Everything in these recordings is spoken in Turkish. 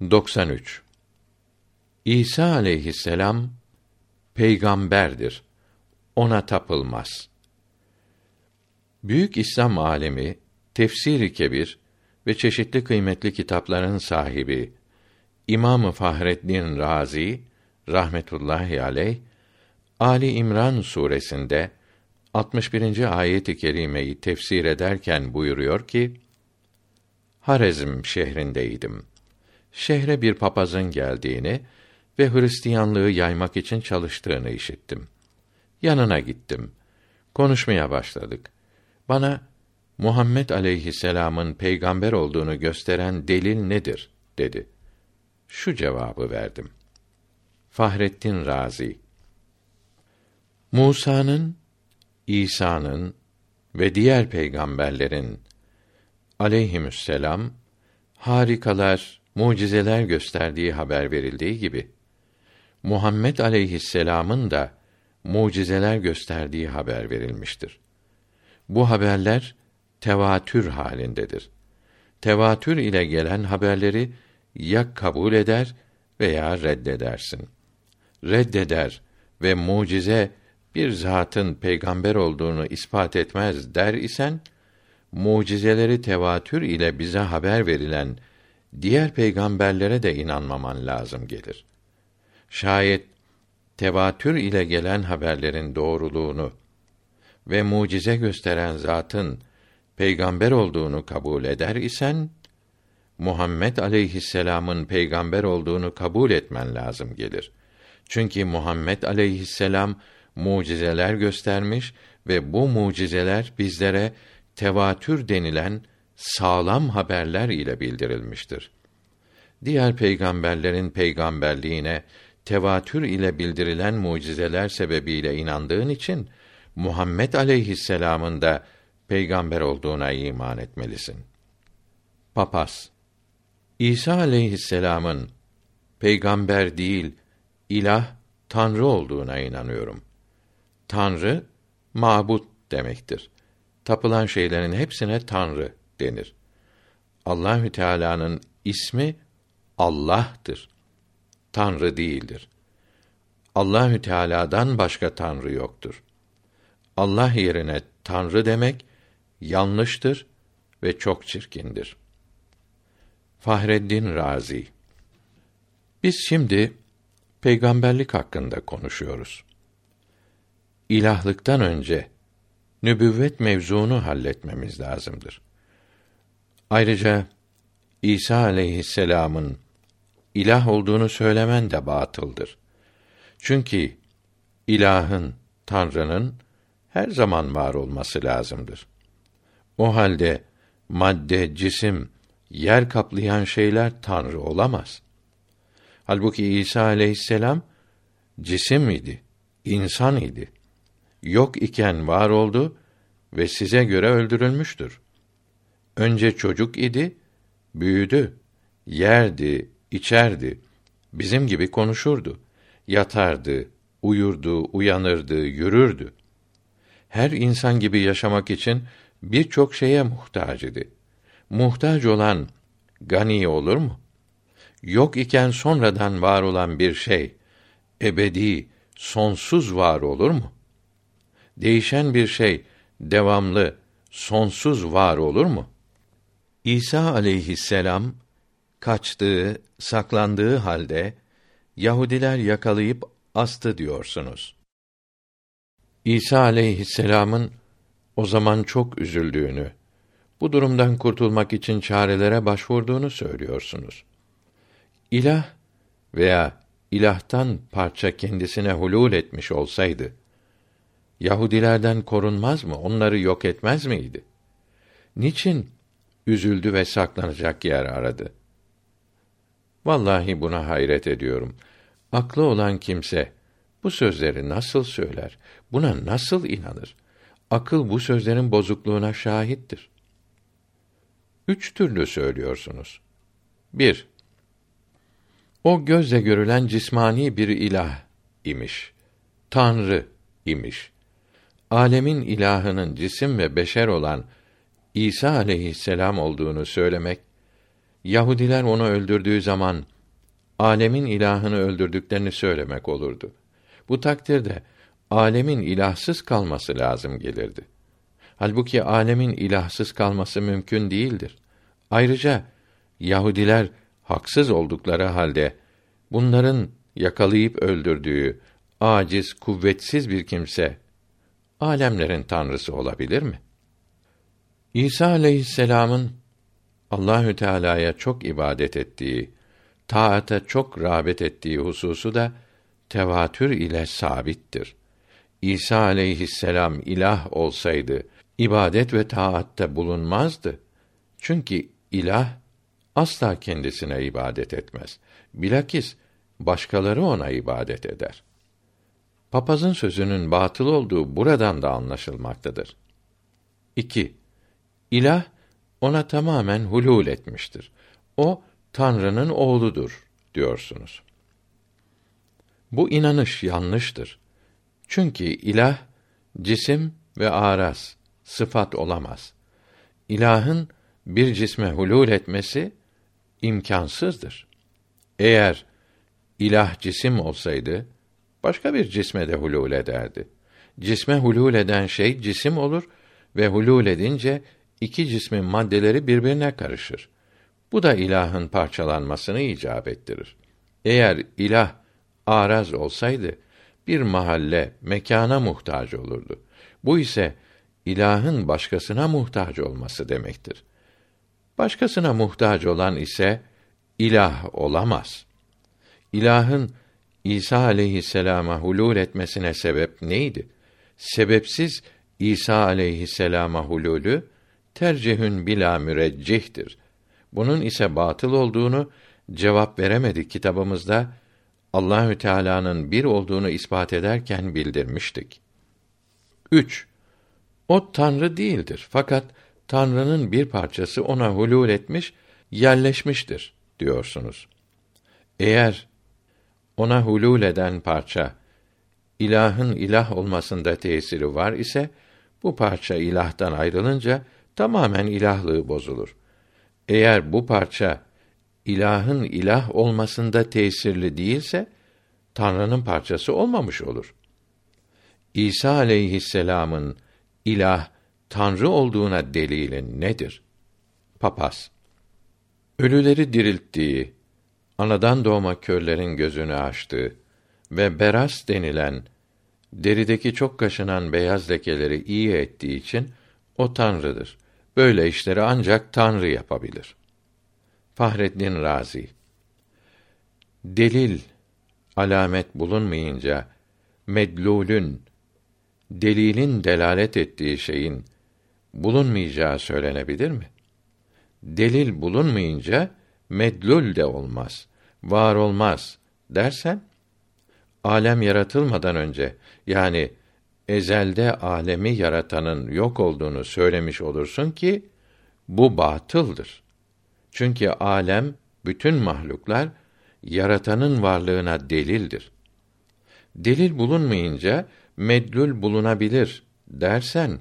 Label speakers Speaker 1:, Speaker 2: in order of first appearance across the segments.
Speaker 1: 93 İsa aleyhisselam peygamberdir. Ona tapılmaz. Büyük İslam alemi Tefsiri Kebir ve çeşitli kıymetli kitapların sahibi İmamı Fahreddin Razi rahmetullahi aleyh Ali İmran suresinde 61. ayet-i kerimeyi tefsir ederken buyuruyor ki: Harezm şehrindeydim. Şehre bir papazın geldiğini ve Hristiyanlığı yaymak için çalıştığını işittim. Yanına gittim. Konuşmaya başladık. Bana Muhammed aleyhisselam'ın peygamber olduğunu gösteren delil nedir dedi. Şu cevabı verdim. Fahrettin Razi Musa'nın, İsa'nın ve diğer peygamberlerin aleyhisselam harikalar, mucizeler gösterdiği haber verildiği gibi Muhammed aleyhisselam'ın da mucizeler gösterdiği haber verilmiştir. Bu haberler tevatür halindedir. Tevatür ile gelen haberleri ya kabul eder veya reddedersin. Reddeder ve mucize bir zatın peygamber olduğunu ispat etmez der isen mucizeleri tevatür ile bize haber verilen diğer peygamberlere de inanmaman lazım gelir. Şayet tevatür ile gelen haberlerin doğruluğunu ve mucize gösteren zatın peygamber olduğunu kabul eder isen Muhammed aleyhisselam'ın peygamber olduğunu kabul etmen lazım gelir. Çünkü Muhammed aleyhisselam mucizeler göstermiş ve bu mucizeler bizlere tevatür denilen sağlam haberler ile bildirilmiştir. Diğer peygamberlerin peygamberliğine tevatür ile bildirilen mucizeler sebebiyle inandığın için Muhammed aleyhisselam'ın da peygamber olduğuna iman etmelisin. Papaz İsa aleyhisselam'ın peygamber değil, ilah, tanrı olduğuna inanıyorum. Tanrı mabut demektir. Tapılan şeylerin hepsine tanrı denir. Allahü Teala'nın ismi Allah'tır. Tanrı değildir. Allahü Teala'dan başka tanrı yoktur. Allah yerine tanrı demek yanlıştır ve çok çirkindir. Fahreddin Razi Biz şimdi peygamberlik hakkında konuşuyoruz. İlahlıktan önce nübüvvet mevzuunu halletmemiz lazımdır. Ayrıca İsa aleyhisselam'ın ilah olduğunu söylemen de batıldır. Çünkü ilahın, Tanrı'nın her zaman var olması lazımdır. O halde madde, cisim, yer kaplayan şeyler tanrı olamaz. Halbuki İsa aleyhisselam cisim idi, insan idi. Yok iken var oldu ve size göre öldürülmüştür. Önce çocuk idi, büyüdü, yerdi, içerdi, bizim gibi konuşurdu, yatardı, uyurdu, uyanırdı, yürürdü. Her insan gibi yaşamak için birçok şeye muhtaç idi. Muhtaç olan gani olur mu? Yok iken sonradan var olan bir şey ebedi, sonsuz var olur mu? Değişen bir şey devamlı, sonsuz var olur mu? İsa aleyhisselam kaçtığı, saklandığı halde Yahudiler yakalayıp astı diyorsunuz. İsa aleyhisselam'ın o zaman çok üzüldüğünü, bu durumdan kurtulmak için çarelere başvurduğunu söylüyorsunuz. İlah veya ilahtan parça kendisine hulul etmiş olsaydı, Yahudilerden korunmaz mı, onları yok etmez miydi? Niçin üzüldü ve saklanacak yer aradı? Vallahi buna hayret ediyorum. Aklı olan kimse bu sözleri nasıl söyler? Buna nasıl inanır? Akıl bu sözlerin bozukluğuna şahittir. Üç türlü söylüyorsunuz. Bir, o gözle görülen cismani bir ilah imiş. Tanrı imiş. Alemin ilahının cisim ve beşer olan İsa aleyhisselam olduğunu söylemek, Yahudiler onu öldürdüğü zaman alemin ilahını öldürdüklerini söylemek olurdu. Bu takdirde alemin ilahsız kalması lazım gelirdi. Halbuki alemin ilahsız kalması mümkün değildir. Ayrıca Yahudiler haksız oldukları halde bunların yakalayıp öldürdüğü aciz, kuvvetsiz bir kimse alemlerin tanrısı olabilir mi? İsa aleyhisselam'ın Allahü Teala'ya çok ibadet ettiği, taata çok rağbet ettiği hususu da tevatür ile sabittir. İsa aleyhisselam ilah olsaydı ibadet ve taatte bulunmazdı. Çünkü ilah asla kendisine ibadet etmez. Bilakis başkaları ona ibadet eder. Papazın sözünün batıl olduğu buradan da anlaşılmaktadır. 2. İlah ona tamamen hulul etmiştir. O Tanrı'nın oğludur diyorsunuz. Bu inanış yanlıştır. Çünkü ilah cisim ve araz, sıfat olamaz. İlahın bir cisme hulul etmesi imkansızdır. Eğer ilah cisim olsaydı başka bir cisme de hulul ederdi. Cisme hulul eden şey cisim olur ve hulul edince iki cismin maddeleri birbirine karışır. Bu da ilahın parçalanmasını icap ettirir. Eğer ilah araz olsaydı bir mahalle mekana muhtaç olurdu. Bu ise ilahın başkasına muhtaç olması demektir. Başkasına muhtaç olan ise ilah olamaz. İlahın İsa aleyhisselama hulul etmesine sebep neydi? Sebepsiz İsa aleyhisselama hululü tercihün bila müreccihtir. Bunun ise batıl olduğunu cevap veremedik kitabımızda Allahü Teala'nın bir olduğunu ispat ederken bildirmiştik. 3. O Tanrı değildir. Fakat Tanrı'nın bir parçası ona hulul etmiş, yerleşmiştir diyorsunuz. Eğer ona hulul eden parça ilahın ilah olmasında tesiri var ise bu parça ilahtan ayrılınca tamamen ilahlığı bozulur. Eğer bu parça ilahın ilah olmasında tesirli değilse Tanrı'nın parçası olmamış olur. İsa aleyhisselam'ın ilah Tanrı olduğuna delilin nedir? Papaz Ölüleri dirilttiği, anadan doğma körlerin gözünü açtığı ve beras denilen derideki çok kaşınan beyaz lekeleri iyi ettiği için o tanrıdır. Böyle işleri ancak Tanrı yapabilir. Fahreddin Razi Delil alamet bulunmayınca medlulün delilin delalet ettiği şeyin bulunmayacağı söylenebilir mi? Delil bulunmayınca medlul de olmaz, var olmaz dersen alem yaratılmadan önce yani ezelde alemi yaratanın yok olduğunu söylemiş olursun ki bu batıldır. Çünkü alem bütün mahluklar yaratanın varlığına delildir. Delil bulunmayınca medlul bulunabilir dersen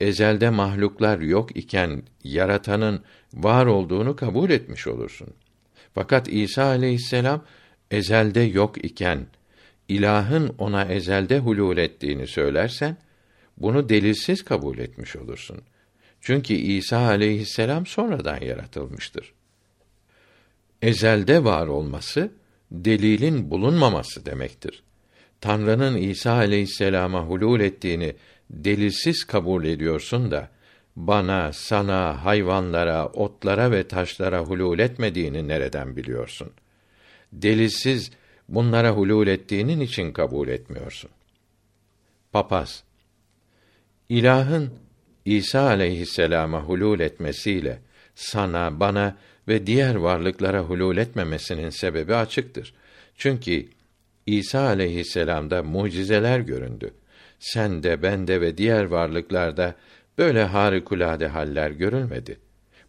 Speaker 1: ezelde mahluklar yok iken yaratanın var olduğunu kabul etmiş olursun. Fakat İsa aleyhisselam ezelde yok iken ilahın ona ezelde hulul ettiğini söylersen bunu delilsiz kabul etmiş olursun. Çünkü İsa aleyhisselam sonradan yaratılmıştır. Ezelde var olması delilin bulunmaması demektir. Tanrı'nın İsa aleyhisselama hulul ettiğini delilsiz kabul ediyorsun da bana, sana, hayvanlara, otlara ve taşlara hulul etmediğini nereden biliyorsun? Delilsiz bunlara hulul ettiğinin için kabul etmiyorsun. Papaz İlahın İsa aleyhisselama hulul etmesiyle sana, bana ve diğer varlıklara hulul etmemesinin sebebi açıktır. Çünkü İsa aleyhisselamda mucizeler göründü. Sen de, bende ve diğer varlıklarda böyle harikulade haller görülmedi.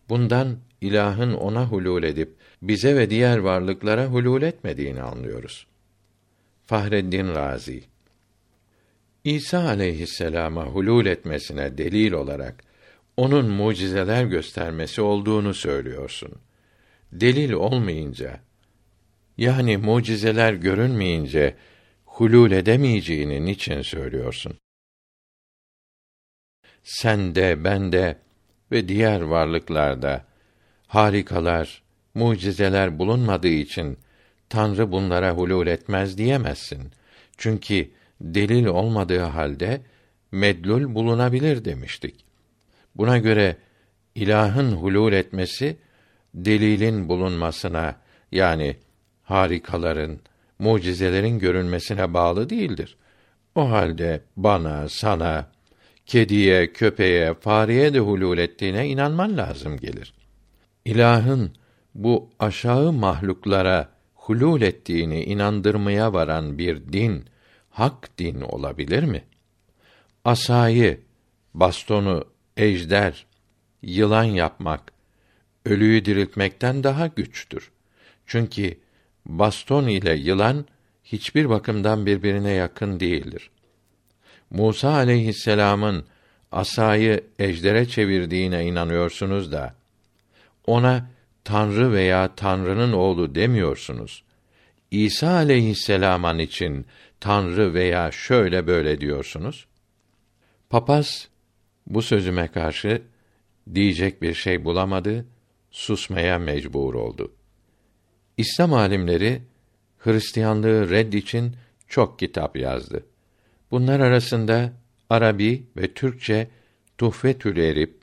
Speaker 1: Bundan ilahın ona hulul edip bize ve diğer varlıklara hulul etmediğini anlıyoruz. Fahreddin Razi İsa aleyhisselama hulul etmesine delil olarak onun mucizeler göstermesi olduğunu söylüyorsun. Delil olmayınca Yani mucizeler görünmeyince hulul edemeyeceğini niçin söylüyorsun? Sende, bende ve diğer varlıklarda harikalar, mucizeler bulunmadığı için Tanrı bunlara hulul etmez diyemezsin. Çünkü delil olmadığı halde medlul bulunabilir demiştik. Buna göre ilahın hulul etmesi delilin bulunmasına yani harikaların, mucizelerin görünmesine bağlı değildir. O halde bana, sana, kediye, köpeğe, fareye de hulul ettiğine inanman lazım gelir. İlahın bu aşağı mahluklara hulul ettiğini inandırmaya varan bir din, hak din olabilir mi? Asayı, bastonu, ejder, yılan yapmak, ölüyü diriltmekten daha güçtür. Çünkü baston ile yılan hiçbir bakımdan birbirine yakın değildir. Musa aleyhisselamın asayı ejdere çevirdiğine inanıyorsunuz da ona Tanrı veya Tanrı'nın oğlu demiyorsunuz. İsa aleyhisselam'ın için Tanrı veya şöyle böyle diyorsunuz. Papaz bu sözüme karşı diyecek bir şey bulamadı, susmaya mecbur oldu. İslam alimleri Hristiyanlığı red için çok kitap yazdı. Bunlar arasında Arabi ve Türkçe Tuhfetül Erip,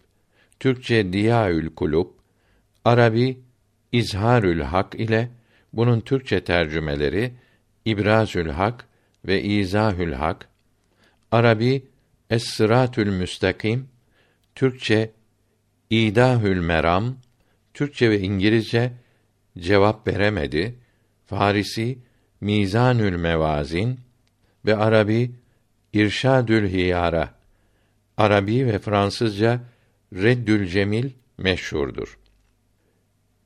Speaker 1: Türkçe Diyaül Kulub, Arabi İzharül Hak ile bunun Türkçe tercümeleri İbrazül Hak ve İzahül Hak, Arabi Es-Sıratül Müstakim, Türkçe İdahül Meram, Türkçe ve İngilizce cevap veremedi. Farisi Mizanül Mevazin ve Arabi İrşadül Hiyara. Arabi ve Fransızca Reddül Cemil meşhurdur.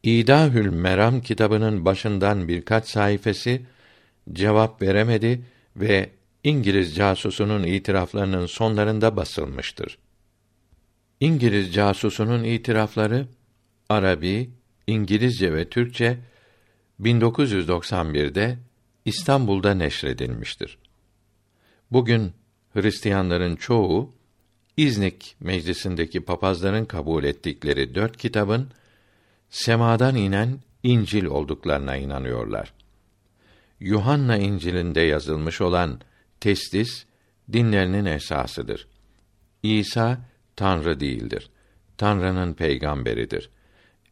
Speaker 1: İdahül Meram kitabının başından birkaç sayfası cevap veremedi ve İngiliz casusunun itiraflarının sonlarında basılmıştır. İngiliz casusunun itirafları Arabi, İngilizce ve Türkçe 1991'de İstanbul'da neşredilmiştir. Bugün Hristiyanların çoğu İznik meclisindeki papazların kabul ettikleri dört kitabın semadan inen İncil olduklarına inanıyorlar. Yuhanna İncil'inde yazılmış olan testis dinlerinin esasıdır. İsa Tanrı değildir. Tanrı'nın peygamberidir.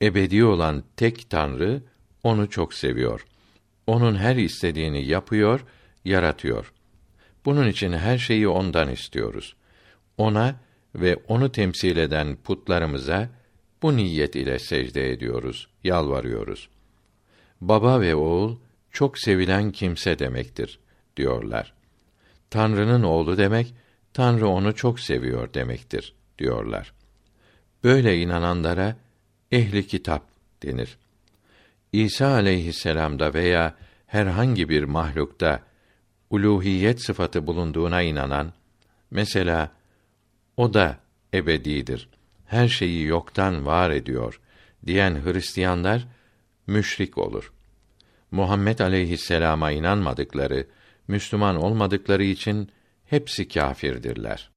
Speaker 1: Ebedi olan tek Tanrı onu çok seviyor. Onun her istediğini yapıyor, yaratıyor. Bunun için her şeyi ondan istiyoruz. Ona ve onu temsil eden putlarımıza bu niyet ile secde ediyoruz, yalvarıyoruz. Baba ve oğul çok sevilen kimse demektir diyorlar. Tanrı'nın oğlu demek Tanrı onu çok seviyor demektir diyorlar. Böyle inananlara ehli kitap denir. İsa aleyhisselam'da veya herhangi bir mahlukta uluhiyet sıfatı bulunduğuna inanan, mesela o da ebedidir, her şeyi yoktan var ediyor diyen Hristiyanlar müşrik olur. Muhammed aleyhisselama inanmadıkları, Müslüman olmadıkları için hepsi kâfirdirler.